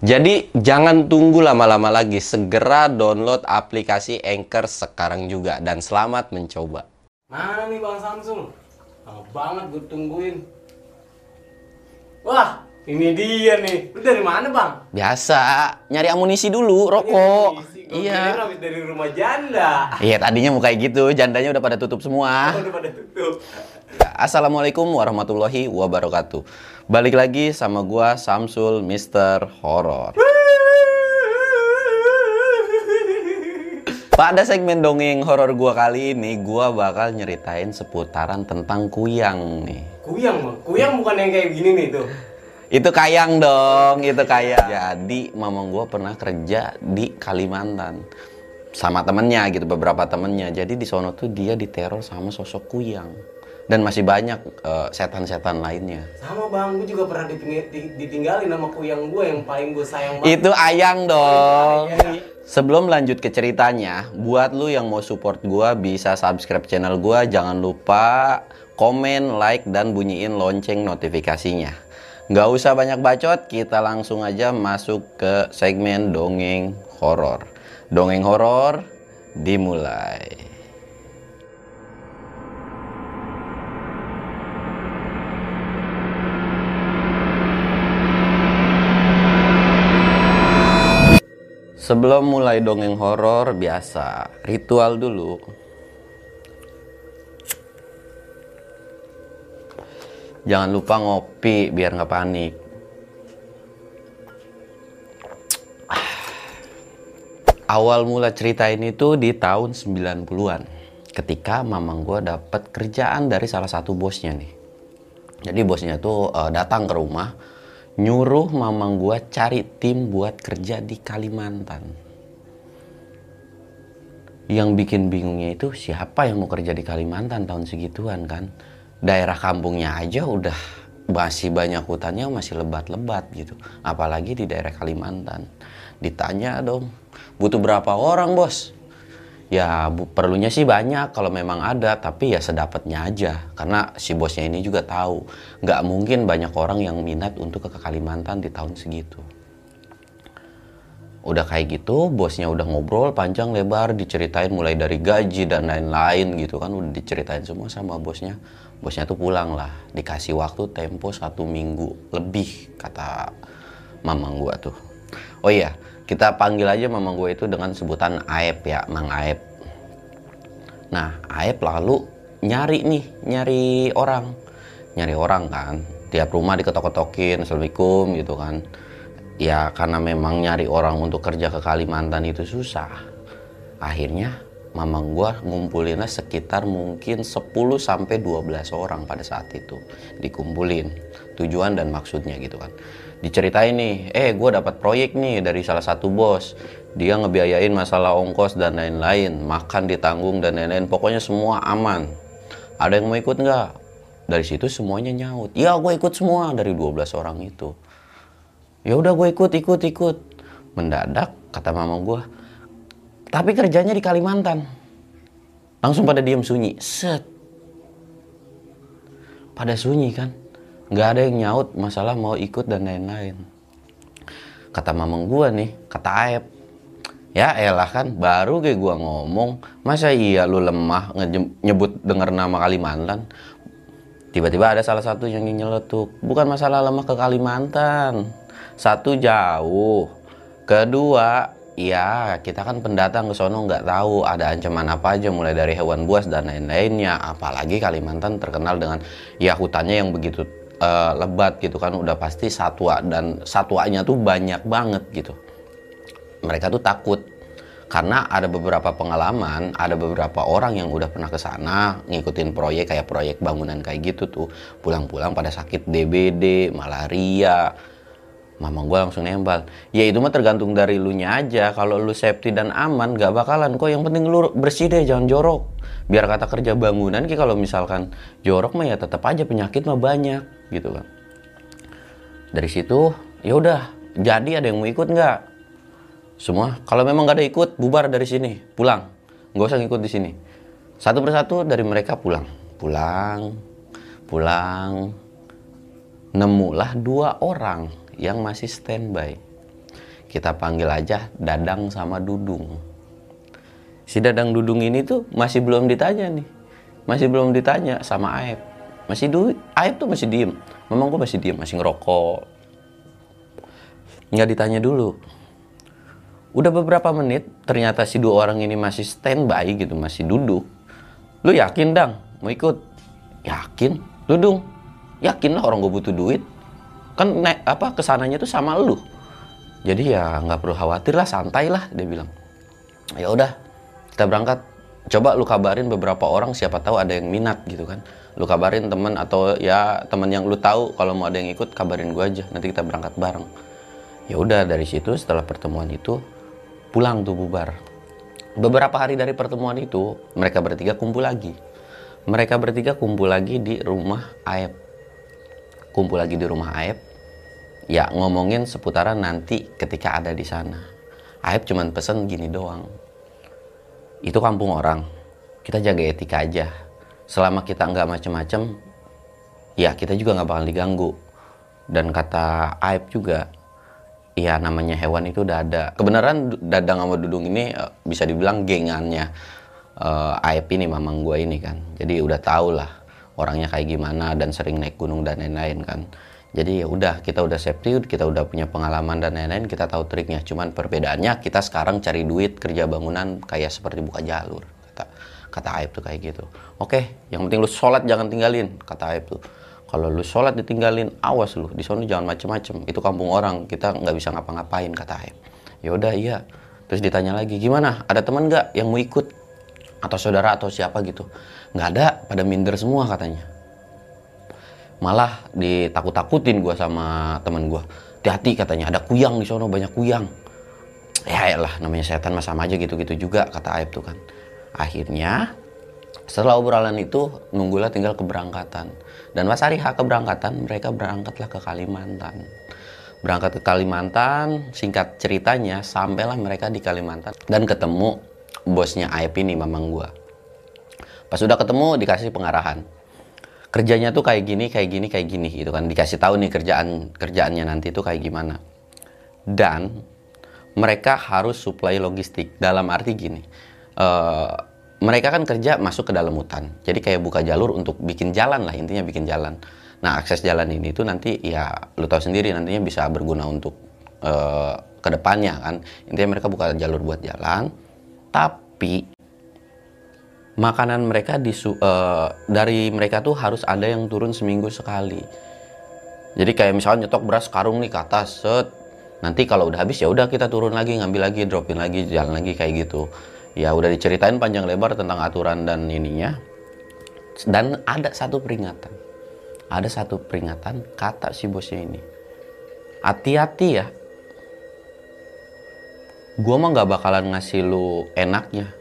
Jadi jangan tunggu lama-lama lagi, segera download aplikasi Anchor sekarang juga dan selamat mencoba. Mana nih Bang Samsul? Lama banget gue tungguin. Wah, ini dia nih. Lu dari mana Bang? Biasa, nyari amunisi dulu, rokok. Gue Iya. habis dari rumah janda. Iya, tadinya mau kayak gitu, jandanya udah pada tutup semua. Udah pada tutup. Assalamualaikum warahmatullahi wabarakatuh. Balik lagi sama gua Samsul Mister Horror. Pada segmen dongeng horor gua kali ini, gua bakal nyeritain seputaran tentang kuyang nih. Kuyang Bang. Kuyang bukan yang kayak gini nih tuh. Itu kayang dong, itu kayang. Jadi mamang gua pernah kerja di Kalimantan sama temennya gitu, beberapa temennya. Jadi di sono tuh dia diteror sama sosok kuyang dan masih banyak eh, setan-setan lainnya. Sama Bang, gue juga pernah diting- di- ditinggalin sama kuyang gue yang paling gue sayang banget. Itu ayang dong. Iya. Sebelum lanjut ke ceritanya, buat lu yang mau support gua bisa subscribe channel gua, jangan lupa komen, like dan bunyiin lonceng notifikasinya. Nggak usah banyak bacot, kita langsung aja masuk ke segmen dongeng horor. Dongeng horor dimulai. Sebelum mulai dongeng horor biasa, ritual dulu. Jangan lupa ngopi biar nggak panik. Awal mula cerita ini tuh di tahun 90-an. Ketika mamang gue dapet kerjaan dari salah satu bosnya nih. Jadi bosnya tuh eh, datang ke rumah, nyuruh mamang gua cari tim buat kerja di Kalimantan. Yang bikin bingungnya itu siapa yang mau kerja di Kalimantan tahun segituan kan? Daerah kampungnya aja udah masih banyak hutannya masih lebat-lebat gitu. Apalagi di daerah Kalimantan. Ditanya dong, butuh berapa orang bos? Ya bu- perlunya sih banyak kalau memang ada, tapi ya sedapatnya aja. Karena si bosnya ini juga tahu, nggak mungkin banyak orang yang minat untuk ke Kalimantan di tahun segitu. Udah kayak gitu, bosnya udah ngobrol panjang lebar, diceritain mulai dari gaji dan lain-lain gitu kan, udah diceritain semua sama bosnya. Bosnya tuh pulang lah, dikasih waktu tempo satu minggu lebih kata mamang gua tuh. Oh iya, kita panggil aja mamang gue itu dengan sebutan Aep ya, Mang Aep. Nah, Aep lalu nyari nih, nyari orang. Nyari orang kan. Tiap rumah diketok-ketokin, Assalamualaikum gitu kan. Ya karena memang nyari orang untuk kerja ke Kalimantan itu susah. Akhirnya mamang gua ngumpulinnya sekitar mungkin 10 sampai 12 orang pada saat itu. Dikumpulin tujuan dan maksudnya gitu kan. Diceritain nih, eh gue dapat proyek nih dari salah satu bos. Dia ngebiayain masalah ongkos dan lain-lain, makan ditanggung dan lain-lain. Pokoknya semua aman. Ada yang mau ikut nggak? Dari situ semuanya nyaut. Ya gue ikut semua dari 12 orang itu. Ya udah gue ikut, ikut, ikut. Mendadak kata mama gue, tapi kerjanya di Kalimantan. Langsung pada diem sunyi. Set. Pada sunyi kan. Nggak ada yang nyaut masalah mau ikut dan lain-lain. Kata mamang gua nih, kata Aep. Ya elah kan, baru kayak gua ngomong. Masa iya lu lemah nyebut denger nama Kalimantan? Tiba-tiba ada salah satu yang nyeletuk. Bukan masalah lemah ke Kalimantan. Satu jauh. Kedua, ya kita kan pendatang ke sono nggak tahu ada ancaman apa aja mulai dari hewan buas dan lain-lainnya. Apalagi Kalimantan terkenal dengan ya hutannya yang begitu eh, lebat gitu kan udah pasti satwa dan satwanya tuh banyak banget gitu. Mereka tuh takut karena ada beberapa pengalaman, ada beberapa orang yang udah pernah ke sana ngikutin proyek kayak proyek bangunan kayak gitu tuh, pulang-pulang pada sakit DBD, malaria, Mama gue langsung nembal. Ya itu mah tergantung dari lu nya aja. Kalau lu safety dan aman, gak bakalan. Kok yang penting lu bersih deh, jangan jorok. Biar kata kerja bangunan, ki kalau misalkan jorok mah ya tetap aja penyakit mah banyak, gitu kan. Dari situ, ya udah. Jadi ada yang mau ikut nggak? Semua. Kalau memang gak ada ikut, bubar dari sini, pulang. Nggak usah ngikut di sini. Satu persatu dari mereka pulang, pulang, pulang. Nemulah dua orang yang masih standby. Kita panggil aja Dadang sama Dudung. Si Dadang Dudung ini tuh masih belum ditanya nih. Masih belum ditanya sama Aib. Masih duit. Aib tuh masih diem. Memang gue masih diem, masih ngerokok. Nggak ditanya dulu. Udah beberapa menit, ternyata si dua orang ini masih standby gitu, masih duduk. Lu yakin, Dang? Mau ikut? Yakin? Dudung? Yakin lah orang gue butuh duit kan naik apa ke sananya tuh sama lu. Jadi ya nggak perlu khawatir lah santai lah dia bilang. Ya udah kita berangkat. Coba lu kabarin beberapa orang siapa tahu ada yang minat gitu kan. Lu kabarin temen atau ya temen yang lu tahu kalau mau ada yang ikut kabarin gua aja. Nanti kita berangkat bareng. Ya udah dari situ setelah pertemuan itu pulang tuh bubar. Beberapa hari dari pertemuan itu mereka bertiga kumpul lagi. Mereka bertiga kumpul lagi di rumah Aep kumpul lagi di rumah Aep ya ngomongin seputaran nanti ketika ada di sana. Aib cuman pesen gini doang. Itu kampung orang. Kita jaga etika aja. Selama kita nggak macem-macem, ya kita juga nggak bakal diganggu. Dan kata Aib juga, ya namanya hewan itu udah ada. Kebenaran Dadang sama Dudung ini eh, bisa dibilang gengannya uh, Aib ini, mamang gue ini kan. Jadi udah tau lah orangnya kayak gimana dan sering naik gunung dan lain-lain kan. Jadi ya udah kita udah safety kita udah punya pengalaman dan lain-lain kita tahu triknya. Cuman perbedaannya kita sekarang cari duit kerja bangunan kayak seperti buka jalur kata kata Aib tuh kayak gitu. Oke yang penting lu sholat jangan tinggalin kata Aib tuh. Kalau lu sholat ditinggalin awas lu di sana jangan macem-macem. Itu kampung orang kita nggak bisa ngapa-ngapain kata Aib. Ya udah iya. Terus ditanya lagi gimana? Ada teman nggak yang mau ikut atau saudara atau siapa gitu. Nggak ada pada minder semua katanya. Malah ditakut-takutin gue sama temen gue hati-hati katanya ada kuyang di sana banyak kuyang. Ya, lah namanya setan mah sama aja gitu-gitu juga kata Aib tuh kan. Akhirnya setelah obrolan itu nunggulah tinggal keberangkatan. Dan pas hari keberangkatan mereka berangkatlah ke Kalimantan. Berangkat ke Kalimantan singkat ceritanya sampailah mereka di Kalimantan. Dan ketemu bosnya Aib ini mamang gua pas sudah ketemu dikasih pengarahan kerjanya tuh kayak gini, kayak gini, kayak gini gitu kan. Dikasih tahu nih kerjaan kerjaannya nanti tuh kayak gimana. Dan mereka harus supply logistik dalam arti gini. Uh, mereka kan kerja masuk ke dalam hutan. Jadi kayak buka jalur untuk bikin jalan lah intinya bikin jalan. Nah, akses jalan ini tuh nanti ya lu tahu sendiri nantinya bisa berguna untuk uh, ke depannya kan. Intinya mereka buka jalur buat jalan. Tapi makanan mereka di uh, dari mereka tuh harus ada yang turun seminggu sekali. Jadi kayak misalnya nyetok beras karung nih ke atas, set. Nanti kalau udah habis ya udah kita turun lagi, ngambil lagi, dropin lagi, jalan lagi kayak gitu. Ya udah diceritain panjang lebar tentang aturan dan ininya. Dan ada satu peringatan. Ada satu peringatan kata si bosnya ini. Hati-hati ya. Gua mah gak bakalan ngasih lu enaknya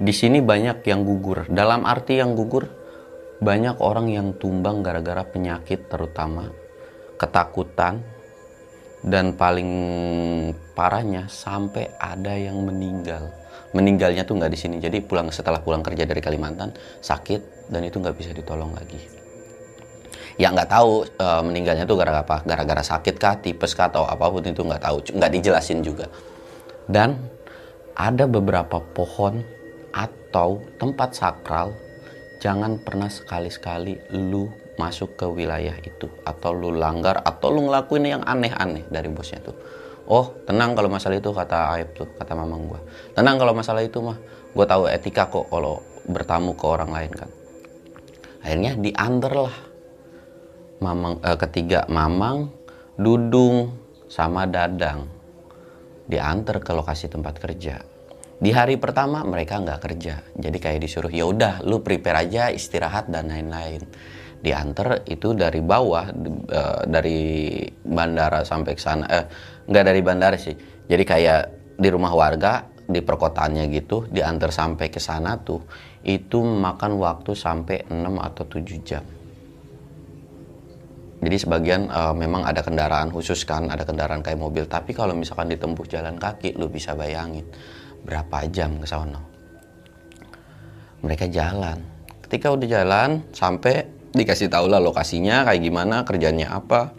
di sini banyak yang gugur. Dalam arti yang gugur, banyak orang yang tumbang gara-gara penyakit terutama ketakutan dan paling parahnya sampai ada yang meninggal. Meninggalnya tuh nggak di sini. Jadi pulang setelah pulang kerja dari Kalimantan sakit dan itu nggak bisa ditolong lagi. Ya nggak tahu e, meninggalnya tuh gara-gara apa? Gara-gara sakit kah, tipes kah atau apa pun itu nggak tahu. Nggak dijelasin juga. Dan ada beberapa pohon atau tempat sakral jangan pernah sekali-sekali lu masuk ke wilayah itu atau lu langgar atau lu ngelakuin yang aneh-aneh dari bosnya tuh. Oh tenang kalau masalah itu kata Aib tuh kata mamang gua. Tenang kalau masalah itu mah gue tahu etika kok kalau bertamu ke orang lain kan. Akhirnya diantar lah. Mamang eh, ketiga mamang dudung sama dadang diantar ke lokasi tempat kerja. Di hari pertama mereka nggak kerja, jadi kayak disuruh ya udah lu prepare aja istirahat dan lain-lain. diantar itu dari bawah eh, dari bandara sampai ke sana. Eh nggak dari bandara sih. Jadi kayak di rumah warga di perkotaannya gitu diantar sampai ke sana tuh itu makan waktu sampai 6 atau 7 jam jadi sebagian eh, memang ada kendaraan khusus kan, ada kendaraan kayak mobil. Tapi kalau misalkan ditempuh jalan kaki, lu bisa bayangin berapa jam ke sana. Mereka jalan. Ketika udah jalan, sampai dikasih tahu lah lokasinya kayak gimana, kerjanya apa.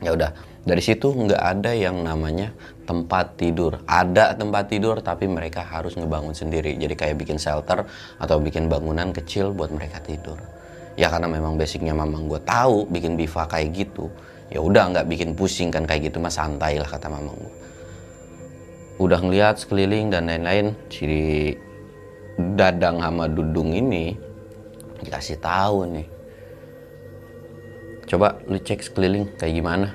Ya udah, dari situ nggak ada yang namanya tempat tidur. Ada tempat tidur, tapi mereka harus ngebangun sendiri. Jadi kayak bikin shelter atau bikin bangunan kecil buat mereka tidur. Ya karena memang basicnya mamang gue tahu bikin biva kayak gitu. Ya udah nggak bikin pusing kan kayak gitu mah santai lah kata mamang gue. Udah ngeliat sekeliling dan lain-lain si Dadang sama Dudung ini dikasih tahu nih. Coba lu cek sekeliling kayak gimana.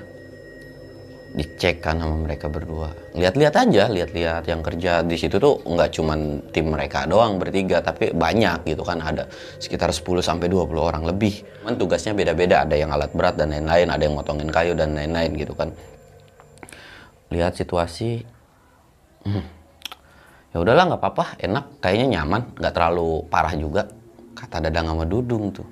Dicek kan sama mereka berdua. Lihat-lihat aja, lihat-lihat yang kerja di situ tuh nggak cuman tim mereka doang bertiga, tapi banyak gitu kan ada sekitar 10 sampai 20 orang lebih. Cuman tugasnya beda-beda, ada yang alat berat dan lain-lain, ada yang motongin kayu dan lain-lain gitu kan. Lihat situasi hmm, ya udahlah nggak apa-apa enak kayaknya nyaman nggak terlalu parah juga kata dadang sama dudung tuh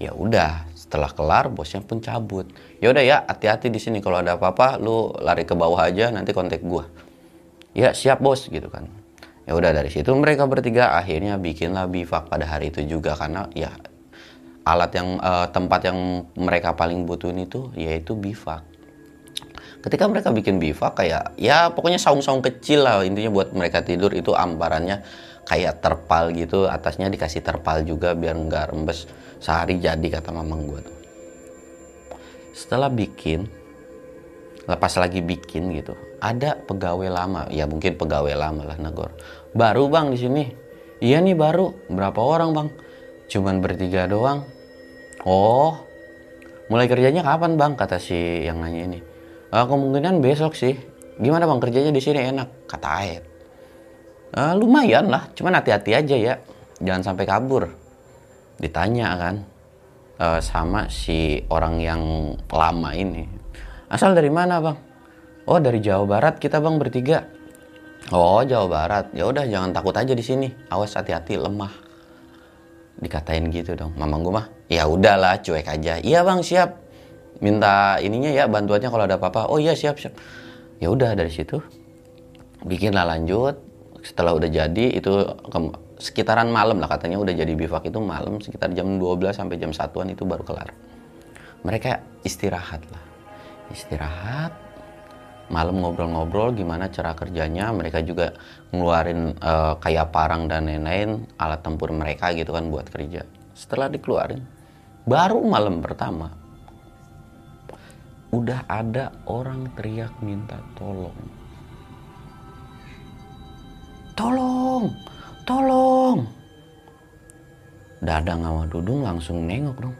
ya udah setelah kelar bosnya pun cabut. Ya udah ya hati-hati di sini. Kalau ada apa-apa lu lari ke bawah aja nanti kontak gua. Ya siap bos gitu kan. Ya udah dari situ mereka bertiga akhirnya bikinlah bivak pada hari itu juga. Karena ya alat yang eh, tempat yang mereka paling butuhin itu yaitu bivak. Ketika mereka bikin bivak kayak ya pokoknya saung-saung kecil lah. Intinya buat mereka tidur itu amparannya kayak terpal gitu atasnya dikasih terpal juga biar nggak rembes. Sehari jadi kata mamang gue tuh. Setelah bikin lepas lagi bikin gitu ada pegawai lama. Ya mungkin pegawai lama lah Nagor. Baru bang di sini. Iya nih baru. Berapa orang bang? Cuman bertiga doang. Oh mulai kerjanya kapan bang? Kata si yang nanya ini. "Ah, kemungkinan besok sih. Gimana bang? Kerjanya di sini enak? Kata Aep "Ah, lumayan lah. Cuman hati-hati aja ya. Jangan sampai kabur. Ditanya kan eh, sama si orang yang lama ini. Asal dari mana bang? Oh dari Jawa Barat kita bang bertiga. Oh Jawa Barat. Ya udah jangan takut aja di sini. Awas hati-hati lemah. Dikatain gitu dong. Mamang gue mah ya udahlah cuek aja. Iya bang siap. Minta ininya ya bantuannya kalau ada apa-apa. Oh iya siap siap. Ya udah dari situ bikinlah lanjut setelah udah jadi itu ke- sekitaran malam lah katanya udah jadi bivak itu malam sekitar jam 12 sampai jam satuan itu baru kelar. Mereka istirahat lah. Istirahat malam ngobrol-ngobrol gimana cara kerjanya. Mereka juga ngeluarin eh, kayak parang dan lain-lain alat tempur mereka gitu kan buat kerja. Setelah dikeluarin baru malam pertama udah ada orang teriak minta tolong tolong tolong. Dadang sama dudung langsung nengok dong.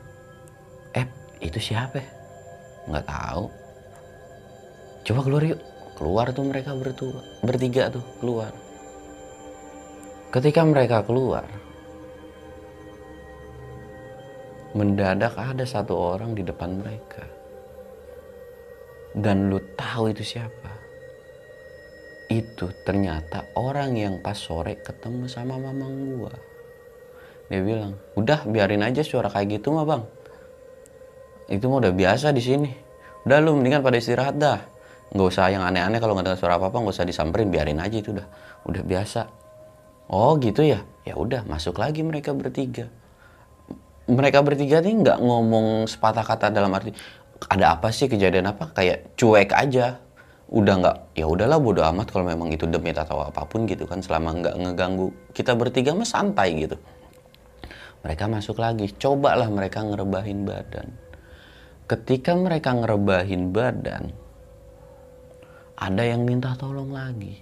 Eh itu siapa? Nggak tahu. Coba keluar yuk. Keluar tuh mereka bertua bertiga tuh keluar. Ketika mereka keluar mendadak ada satu orang di depan mereka. Dan lu tahu itu siapa itu ternyata orang yang pas sore ketemu sama mamang gua. Dia bilang udah biarin aja suara kayak gitu mah bang. Itu mah udah biasa di sini. Udah lu mendingan pada istirahat dah. Nggak usah yang aneh-aneh kalau nggak dengar suara apa apa nggak usah disamperin biarin aja itu udah. Udah biasa. Oh gitu ya? Ya udah masuk lagi mereka bertiga. Mereka bertiga nih nggak ngomong sepatah kata dalam arti ada apa sih? Kejadian apa? Kayak cuek aja udah nggak ya udahlah bodo amat kalau memang itu demit atau apa pun gitu kan selama nggak ngeganggu kita bertiga mah santai gitu. Mereka masuk lagi cobalah mereka ngerebahin badan. Ketika mereka ngerebahin badan ada yang minta tolong lagi.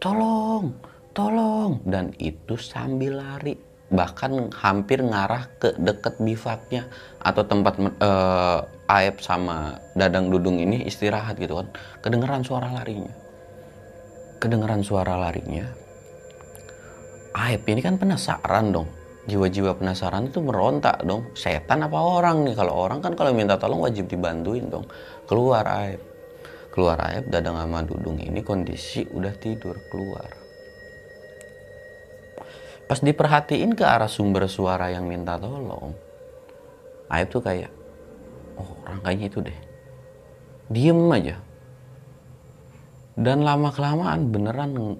Tolong tolong. Dan itu sambil lari bahkan hampir ngarah ke deket bivaknya atau tempat eh, Aep sama Dadang Dudung ini istirahat gitu kan. Kedengeran suara larinya. Kedengeran suara larinya Aep ini kan penasaran dong. Jiwa-jiwa penasaran itu merontak dong. Setan apa orang nih? Kalau orang kan kalau minta tolong wajib dibantuin dong. Keluar aib. Keluar aib dadang sama dudung ini kondisi udah tidur keluar. Pas diperhatiin ke arah sumber suara yang minta tolong aib tuh kayak orang kayaknya itu deh diem aja dan lama kelamaan beneran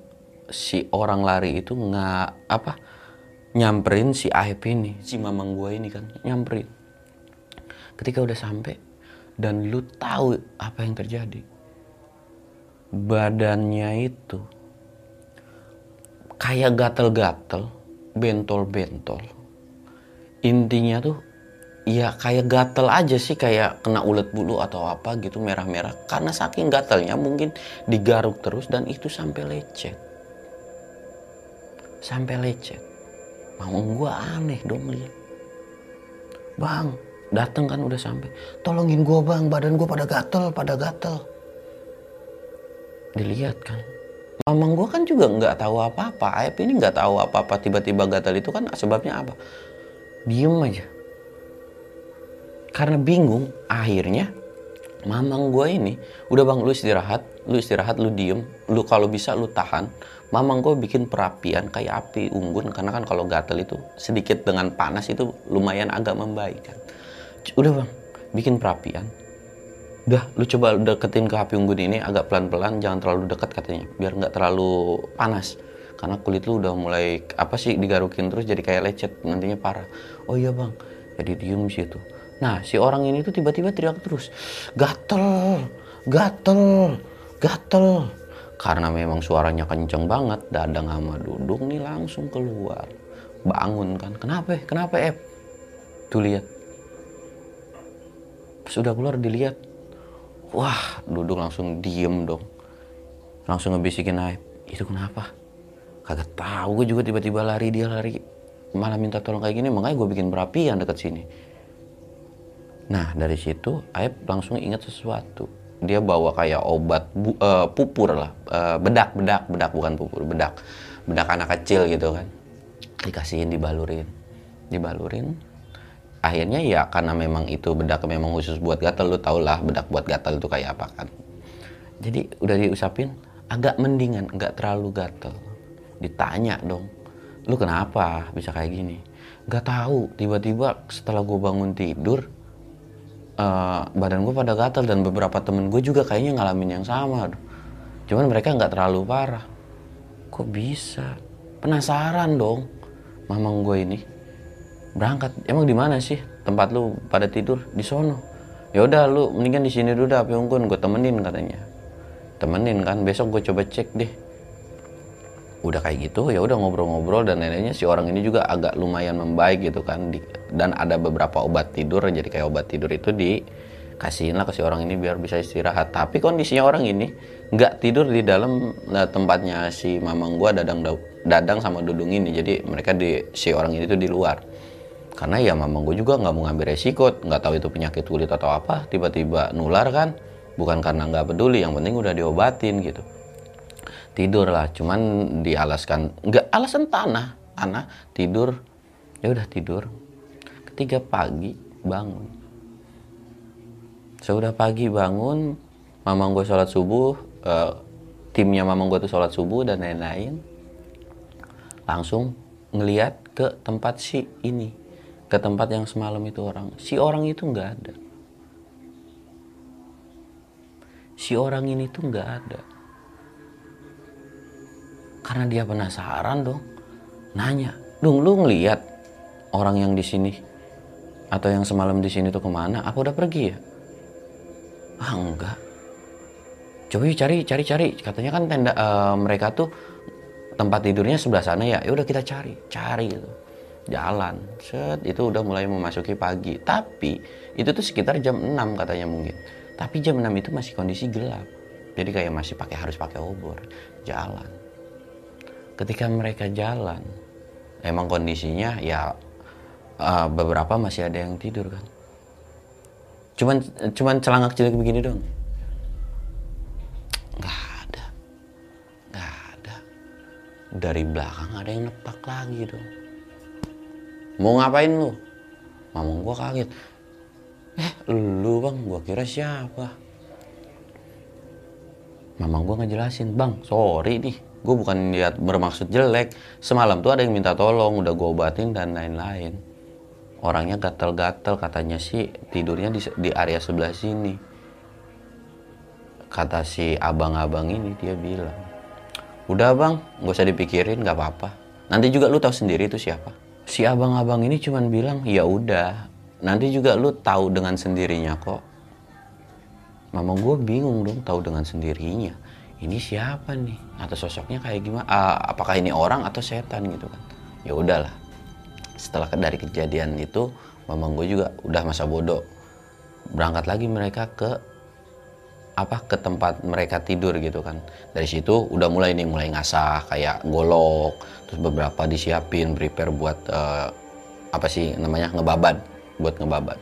si orang lari itu nggak apa nyamperin si Aib ini, si mamang gue ini kan nyamperin. Ketika udah sampai dan lu tahu apa yang terjadi, badannya itu kayak gatel-gatel, bentol-bentol. Intinya tuh ya kayak gatel aja sih kayak kena ulet bulu atau apa gitu merah-merah. Karena saking gatelnya mungkin digaruk terus dan itu sampai lecet. Sampai lecet. Mau gue aneh dong lihat bang dateng kan udah sampai. Tolongin gue bang. Badan gue pada gatel pada gatel. Dilihat kan. Mamang gue kan juga nggak tahu apa-apa. Aep ini nggak tahu apa-apa. Tiba-tiba gatel itu kan sebabnya apa? Diem aja karena bingung akhirnya mamang gue ini udah bang lu istirahat lu istirahat lu diem. Lu kalau bisa lu tahan. Mamang gue bikin perapian kayak api unggun karena kan kalau gatel itu sedikit dengan panas itu lumayan agak membaik kan. Udah bang bikin perapian. Udah lu coba deketin ke api unggun ini agak pelan-pelan jangan terlalu dekat katanya biar nggak terlalu panas. Karena kulit lu udah mulai apa sih digarukin terus jadi kayak lecet nantinya parah. Oh iya bang jadi diem situ Nah, si orang ini tuh tiba-tiba teriak terus, gatel, gatel, gatel. Karena memang suaranya kenceng banget, dadang sama dudung nih langsung keluar. Bangun kan, kenapa? Kenapa, Ep? Tuh lihat. Sudah keluar dilihat. Wah, dudung langsung diem dong. Langsung ngebisikin Aib. Itu kenapa? Kagak tahu gue juga tiba-tiba lari dia lari. Malah minta tolong kayak gini, makanya gue bikin berapian deket sini. Nah dari situ Aib langsung ingat sesuatu. Dia bawa kayak obat bu, uh, pupur lah, uh, bedak, bedak, bedak bukan pupur, bedak, bedak anak kecil gitu kan. Dikasihin, dibalurin, dibalurin. Akhirnya ya karena memang itu bedak memang khusus buat gatel, lu tau lah bedak buat gatel itu kayak apa kan. Jadi udah diusapin, agak mendingan, nggak terlalu gatel. Ditanya dong, lu kenapa bisa kayak gini? Gak tahu, tiba-tiba setelah gue bangun tidur, uh, badan gue pada gatal dan beberapa temen gue juga kayaknya ngalamin yang sama cuman mereka nggak terlalu parah. Kok bisa? Penasaran dong. Mamang gue ini berangkat. Emang di mana sih tempat lu pada tidur? Di sono. Ya udah lu mendingan di sini dulu dah unggun gue temenin katanya. Temenin kan besok gue coba cek deh udah kayak gitu ya udah ngobrol-ngobrol dan neneknya si orang ini juga agak lumayan membaik gitu kan di, dan ada beberapa obat tidur jadi kayak obat tidur itu dikasihin lah ke si orang ini biar bisa istirahat. Tapi kondisinya orang ini nggak tidur di dalam nah, tempatnya si mamang gua dadang dadang sama dudung ini. Jadi mereka di si orang ini tuh di luar. Karena ya mamang gua juga nggak mau ngambil resiko nggak tahu itu penyakit kulit atau apa tiba-tiba nular kan? Bukan karena nggak peduli yang penting udah diobatin gitu tidur lah cuman dialaskan nggak alasan tanah. Tanah tidur ya udah tidur. Ketiga pagi bangun. Sudah pagi bangun mamang gue sholat subuh uh, timnya mamang gue tuh sholat subuh dan lain-lain langsung ngeliat ke tempat si ini ke tempat yang semalam itu orang. Si orang itu nggak ada. Si orang ini tuh nggak ada karena dia penasaran dong. Nanya dong lu ngeliat orang yang di sini atau yang semalam di sini tuh ke mana? Apa udah pergi ya? Ah enggak. Coba yuk cari cari cari. Katanya kan tenda uh, mereka tuh tempat tidurnya sebelah sana ya. Ya udah kita cari cari gitu. Jalan. Set itu udah mulai memasuki pagi. Tapi itu tuh sekitar jam 6 katanya mungkin. Tapi jam 6 itu masih kondisi gelap. Jadi kayak masih pakai harus pakai obor. Jalan ketika mereka jalan emang kondisinya ya uh, beberapa masih ada yang tidur kan? Cuman cuman celangak cilik begini dong? Nggak ada. Nggak ada. Dari belakang ada yang nepak lagi dong. Mau ngapain lu? Mamang gua kaget. Eh lu bang gua kira siapa? Mamang gua ngejelasin bang sorry nih gue bukan lihat bermaksud jelek. Semalam tuh ada yang minta tolong udah gue obatin dan lain-lain. Orangnya gatel-gatel katanya sih tidurnya di, di area sebelah sini. Kata si abang-abang ini dia bilang udah bang gak usah dipikirin gak apa-apa. Nanti juga lu tahu sendiri itu siapa. Si abang-abang ini cuman bilang ya udah nanti juga lu tahu dengan sendirinya kok. Mama gue bingung dong tahu dengan sendirinya ini siapa nih? Atau sosoknya kayak gimana? Uh, apakah ini orang atau setan gitu kan? Ya udahlah. Setelah dari kejadian itu mamang gue juga udah masa bodoh. Berangkat lagi mereka ke apa ke tempat mereka tidur gitu kan. Dari situ udah mulai nih mulai ngasah kayak golok terus beberapa disiapin prepare buat uh, apa sih namanya ngebabat buat ngebabat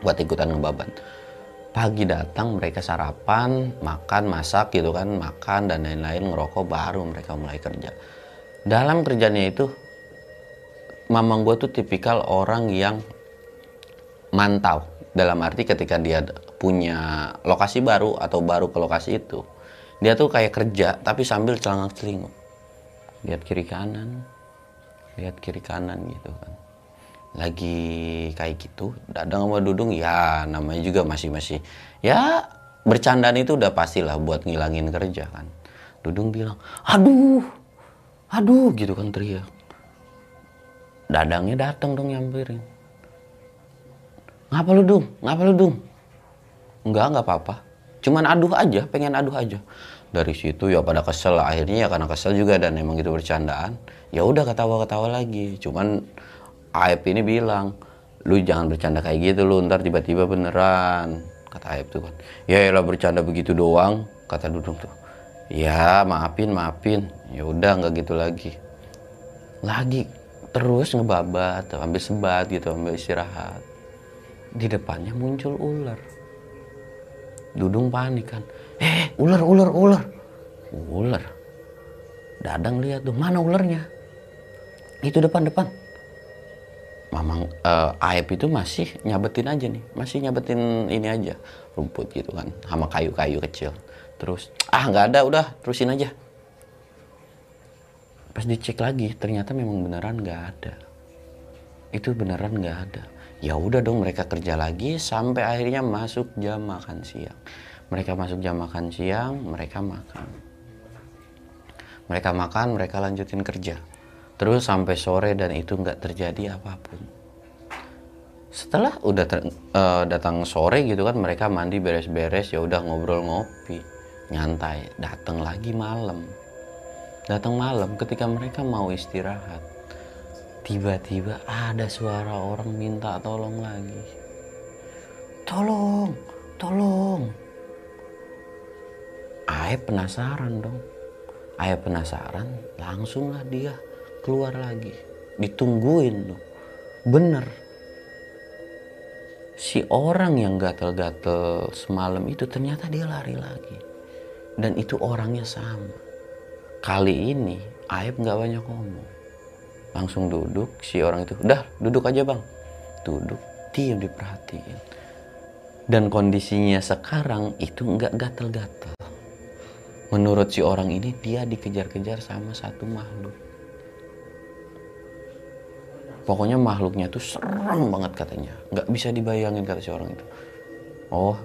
buat ikutan ngebabat pagi datang mereka sarapan makan masak gitu kan makan dan lain-lain ngerokok baru mereka mulai kerja. Dalam kerjanya itu mamang gue tuh tipikal orang yang mantau. Dalam arti ketika dia punya lokasi baru atau baru ke lokasi itu dia tuh kayak kerja tapi sambil celangak celinguk. Lihat kiri kanan lihat kiri kanan gitu kan lagi kayak gitu Dadang sama Dudung ya namanya juga masih masih ya bercandaan itu udah pastilah buat ngilangin kerja kan. Dudung bilang aduh aduh gitu kan teriak. Dadangnya datang dong nyamperin ngapa lu dung? Ngapa lu dung? Enggak enggak apa-apa. Cuman aduh aja pengen aduh aja. Dari situ ya pada kesel. Akhirnya ya karena kesel juga dan emang itu bercandaan ya udah ketawa-ketawa lagi. Cuman Aib ini bilang lu jangan bercanda kayak gitu lu ntar tiba-tiba beneran kata Aib tuh kan. Ya lah bercanda begitu doang kata Dudung tuh. Ya maafin maafin. Ya udah nggak gitu lagi. Lagi terus ngebabat ambil sebat gitu ambil istirahat. Di depannya muncul ular. Dudung panik kan. Eh ular ular ular. Ular. Dadang lihat tuh mana ularnya? Itu depan depan Mamang uh, Aep itu masih nyabetin aja nih, masih nyabetin ini aja rumput gitu kan, sama kayu-kayu kecil. Terus ah nggak ada, udah terusin aja. Pas dicek lagi, ternyata memang beneran nggak ada. Itu beneran nggak ada. Ya udah dong mereka kerja lagi sampai akhirnya masuk jam makan siang. Mereka masuk jam makan siang, mereka makan. Mereka makan, mereka lanjutin kerja terus sampai sore dan itu nggak terjadi apa pun. Setelah udah ter, uh, datang sore gitu kan mereka mandi beres-beres ya udah ngobrol ngopi nyantai datang lagi malam. Datang malam ketika mereka mau istirahat tiba-tiba ada suara orang minta tolong lagi. Tolong tolong. Aep penasaran dong. Aep penasaran langsunglah dia keluar lagi. Ditungguin loh. Bener. Si orang yang gatel-gatel semalam itu ternyata dia lari lagi. Dan itu orangnya sama. Kali ini Aib nggak banyak ngomong. Langsung duduk si orang itu udah duduk aja bang. Duduk diam diperhatiin. Dan kondisinya sekarang itu nggak gatel-gatel. Menurut si orang ini dia dikejar-kejar sama satu makhluk pokoknya makhluknya tuh serem banget katanya. Nggak bisa dibayangin kata si orang itu. Oh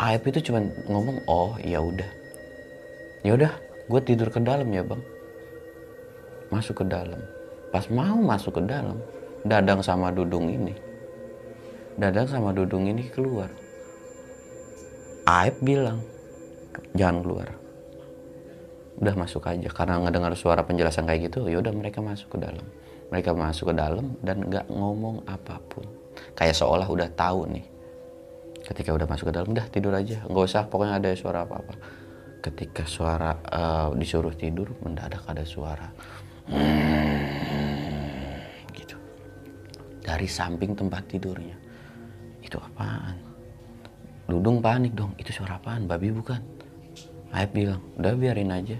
Aib itu cuman ngomong oh ya udah. Ya udah gue tidur ke dalam ya bang. Masuk ke dalam. Pas mau masuk ke dalam dadang sama dudung ini dadang sama dudung ini keluar. Aib bilang jangan keluar. Udah masuk aja karena ngedengar suara penjelasan kayak gitu ya udah mereka masuk ke dalam mereka masuk ke dalam dan nggak ngomong apa pun. Kayak seolah udah tahu nih. Ketika udah masuk ke dalam udah tidur aja. Nggak usah pokoknya ada suara apa apa ketika suara uh, disuruh tidur mendadak ada suara. Gitu. Dari samping tempat tidurnya. Itu apaan? Dudung panik dong. Itu suara apaan? Babi bukan? Aib bilang udah biarin aja.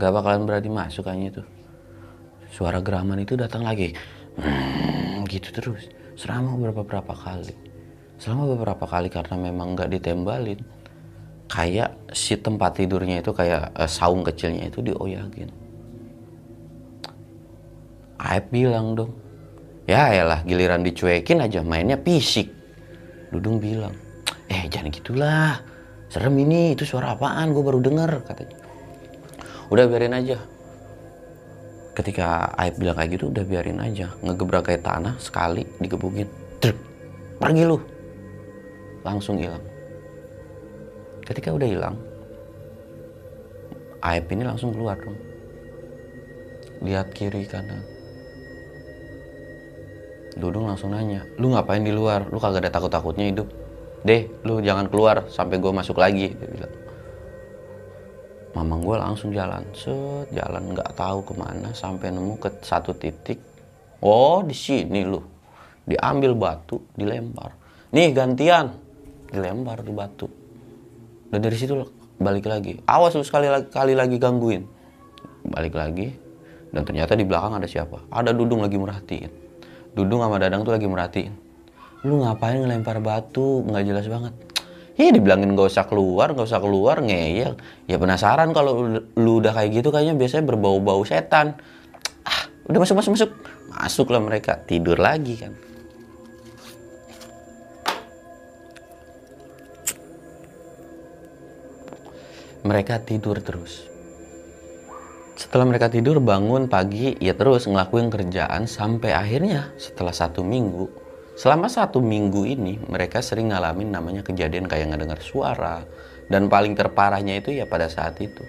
Gak bakalan berani masuk kayaknya tuh suara geraman itu datang lagi. Hmm, gitu terus. Selama beberapa berapa kali? Selama beberapa kali karena memang nggak ditembalin kayak si tempat tidurnya itu kayak uh, saung kecilnya itu dioyagin. Aib bilang dong. Ya elah giliran dicuekin aja mainnya fisik. Dudung bilang eh jangan gitulah. Serem ini itu suara apaan? Gue baru denger katanya. Udah biarin aja ketika Aib bilang kayak gitu udah biarin aja. Ngegebrak kayak tanah sekali digebukin Truk, pergi lu. Langsung hilang. Ketika udah hilang Aib ini langsung keluar dong. Lihat kiri kanan. Dudung langsung nanya lu ngapain di luar? Lu kagak ada takut-takutnya hidup. Deh lu jangan keluar sampai gue masuk lagi dia bilang mamang gue langsung jalan. Set jalan nggak tahu ke mana sampai nemu ke satu titik. Oh di sini lu. Diambil batu dilempar. Nih gantian. Dilempar tuh batu. Dan dari situ balik lagi. Awas lu sekali lagi kali lagi gangguin. Balik lagi dan ternyata di belakang ada siapa? Ada dudung lagi merhatiin. Dudung sama dadang tuh lagi merhatiin. Lu ngapain ngelempar batu? Nggak jelas banget Iya dibilangin gak usah keluar, gak usah keluar, ngeyel. Ya penasaran kalau lu udah kayak gitu kayaknya biasanya berbau-bau setan. Ah, udah masuk masuk masuk. Masuklah mereka, tidur lagi kan. Mereka tidur terus. Setelah mereka tidur bangun pagi ya terus ngelakuin kerjaan sampai akhirnya setelah satu minggu Selama satu minggu ini mereka sering ngalamin namanya kejadian kayak ngedengar suara dan paling terparahnya itu ya pada saat itu.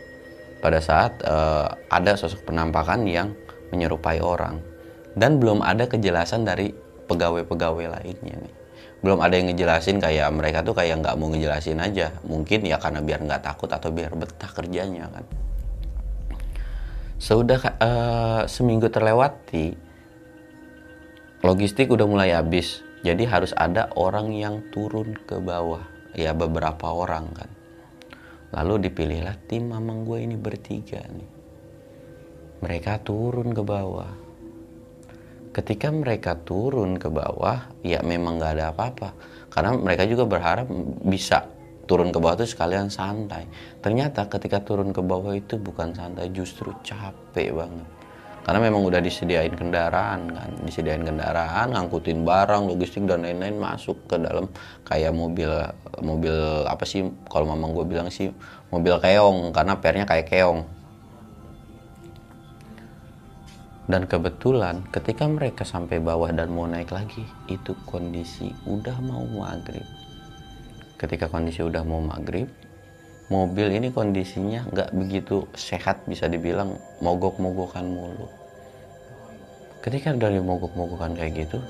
Pada saat uh, ada sosok penampakan yang menyerupai orang dan belum ada kejelasan dari pegawai-pegawai lainnya nih. Belum ada yang ngejelasin kayak mereka tuh kayak nggak mau ngejelasin aja. Mungkin ya karena biar nggak takut atau biar betah kerjanya kan. Sudah uh, seminggu terlewati, logistik udah mulai habis jadi harus ada orang yang turun ke bawah. Ya beberapa orang kan. Lalu dipilihlah tim mamang gue ini bertiga nih. Mereka turun ke bawah. Ketika mereka turun ke bawah ya memang nggak ada apa-apa. Karena mereka juga berharap bisa turun ke bawah itu sekalian santai. Ternyata ketika turun ke bawah itu bukan santai justru capek banget karena memang udah disediain kendaraan kan? Disediain kendaraan ngangkutin barang logistik dan lain-lain masuk ke dalam kayak mobil mobil apa sih? Kalau mamang gue bilang sih mobil keong karena pernya kayak keong. Dan kebetulan ketika mereka sampai bawah dan mau naik lagi itu kondisi udah mau maghrib. Ketika kondisi udah mau maghrib mobil ini kondisinya nggak begitu sehat bisa dibilang mogok-mogokan mulu. Ketika dari mogok-mogokan kayak gitu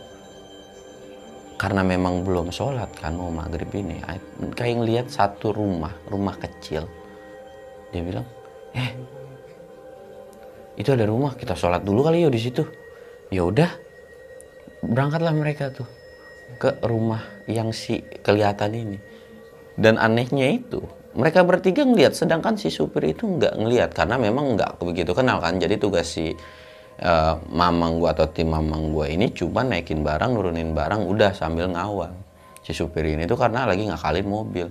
karena memang belum sholat kan mau maghrib ini kayak ngeliat satu rumah rumah kecil. Dia bilang eh itu ada rumah kita sholat dulu kali ya di situ. Ya udah berangkatlah mereka tuh ke rumah yang si kelihatan ini. Dan anehnya itu mereka bertiga ngelihat sedangkan si supir itu nggak ngelihat karena memang nggak begitu kenal kan. Jadi tugas si uh, mamang gua atau tim mamang gua ini cuma naikin barang nurunin barang udah sambil ngawal si supir ini tuh karena lagi ngakalin mobil.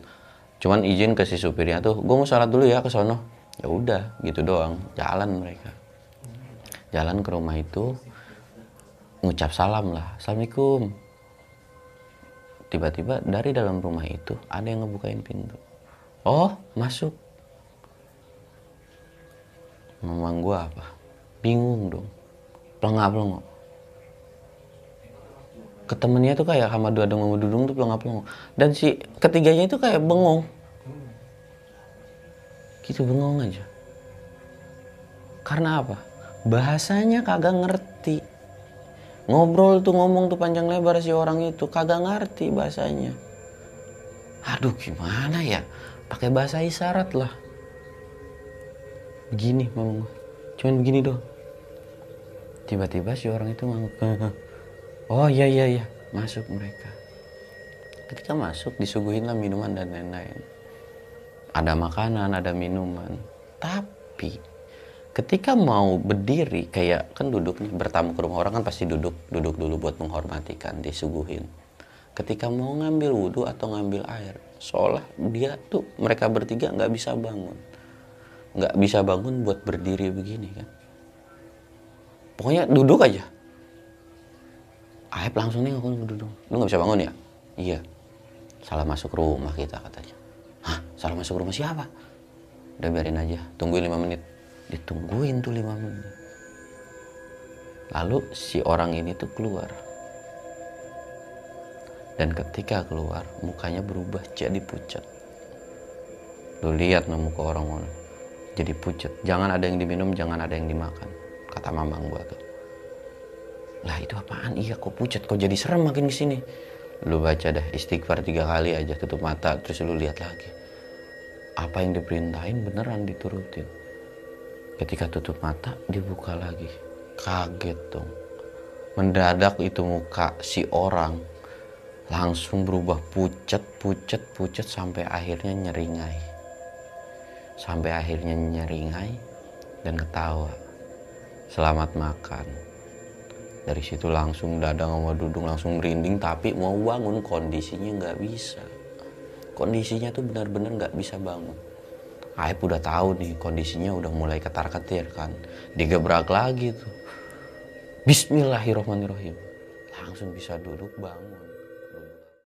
Cuman izin ke si supirnya tuh gue mau salat dulu ya ke sono. Ya udah gitu doang. Jalan mereka. Jalan ke rumah itu ngucap salam lah. Assalamualaikum. Tiba-tiba dari dalam rumah itu ada yang ngebukain pintu oh masuk. Mamang gua apa? Bingung dong. Pelengap pelengok ketemennya tuh kayak sama dua dong dudung tuh pelengap pelengok dan si ketiganya itu kayak bengong. Gitu bengong aja. Karena apa? Bahasanya kagak ngerti. Ngobrol tuh ngomong tuh panjang lebar si orang itu kagak ngerti bahasanya aduh gimana ya? Pakai bahasa isyarat lah. Begini mama cuman begini doang. Tiba-tiba si orang itu ngangguk oh iya iya iya. Masuk mereka. Ketika masuk disuguhin lah minuman dan lain-lain. Ada makanan ada minuman. Tapi ketika mau berdiri kayak kan duduk nih bertamu ke rumah orang kan pasti duduk duduk dulu buat menghormati kan disuguhin ketika mau ngambil wudhu atau ngambil air seolah dia tuh mereka bertiga nggak bisa bangun. Nggak bisa bangun buat berdiri begini kan? Pokoknya duduk aja. Aib langsung nih aku duduk. Lu nggak bisa bangun ya? Iya. Salah masuk rumah kita katanya. Hah? Salah masuk rumah siapa? Udah biarin aja tungguin lima menit. Ditungguin tuh lima menit. Lalu si orang ini tuh keluar dan ketika keluar mukanya berubah jadi pucat. Lu lihat nemu ke orang mana jadi pucat. Jangan ada yang diminum jangan ada yang dimakan kata mamang gua tuh. Lah itu apaan? Iya kok pucat? Kok jadi serem makin ke sini lu baca dah istighfar tiga kali aja tutup mata terus lu lihat lagi. Apa yang diperintahin beneran diturutin. Ketika tutup mata dibuka lagi. Kaget dong. Mendadak itu muka si orang langsung berubah pucat pucat pucat sampai akhirnya nyeringai. Sampai akhirnya nyeringai dan ketawa. Selamat makan. Dari situ langsung dada mau duduk langsung merinding tapi mau bangun kondisinya nggak bisa. Kondisinya tuh benar-benar nggak bisa bangun. Aib udah tahu nih kondisinya udah mulai ketar-ketir kan. Digebrak lagi tuh. Bismillahirrohmanirrohim langsung bisa duduk bangun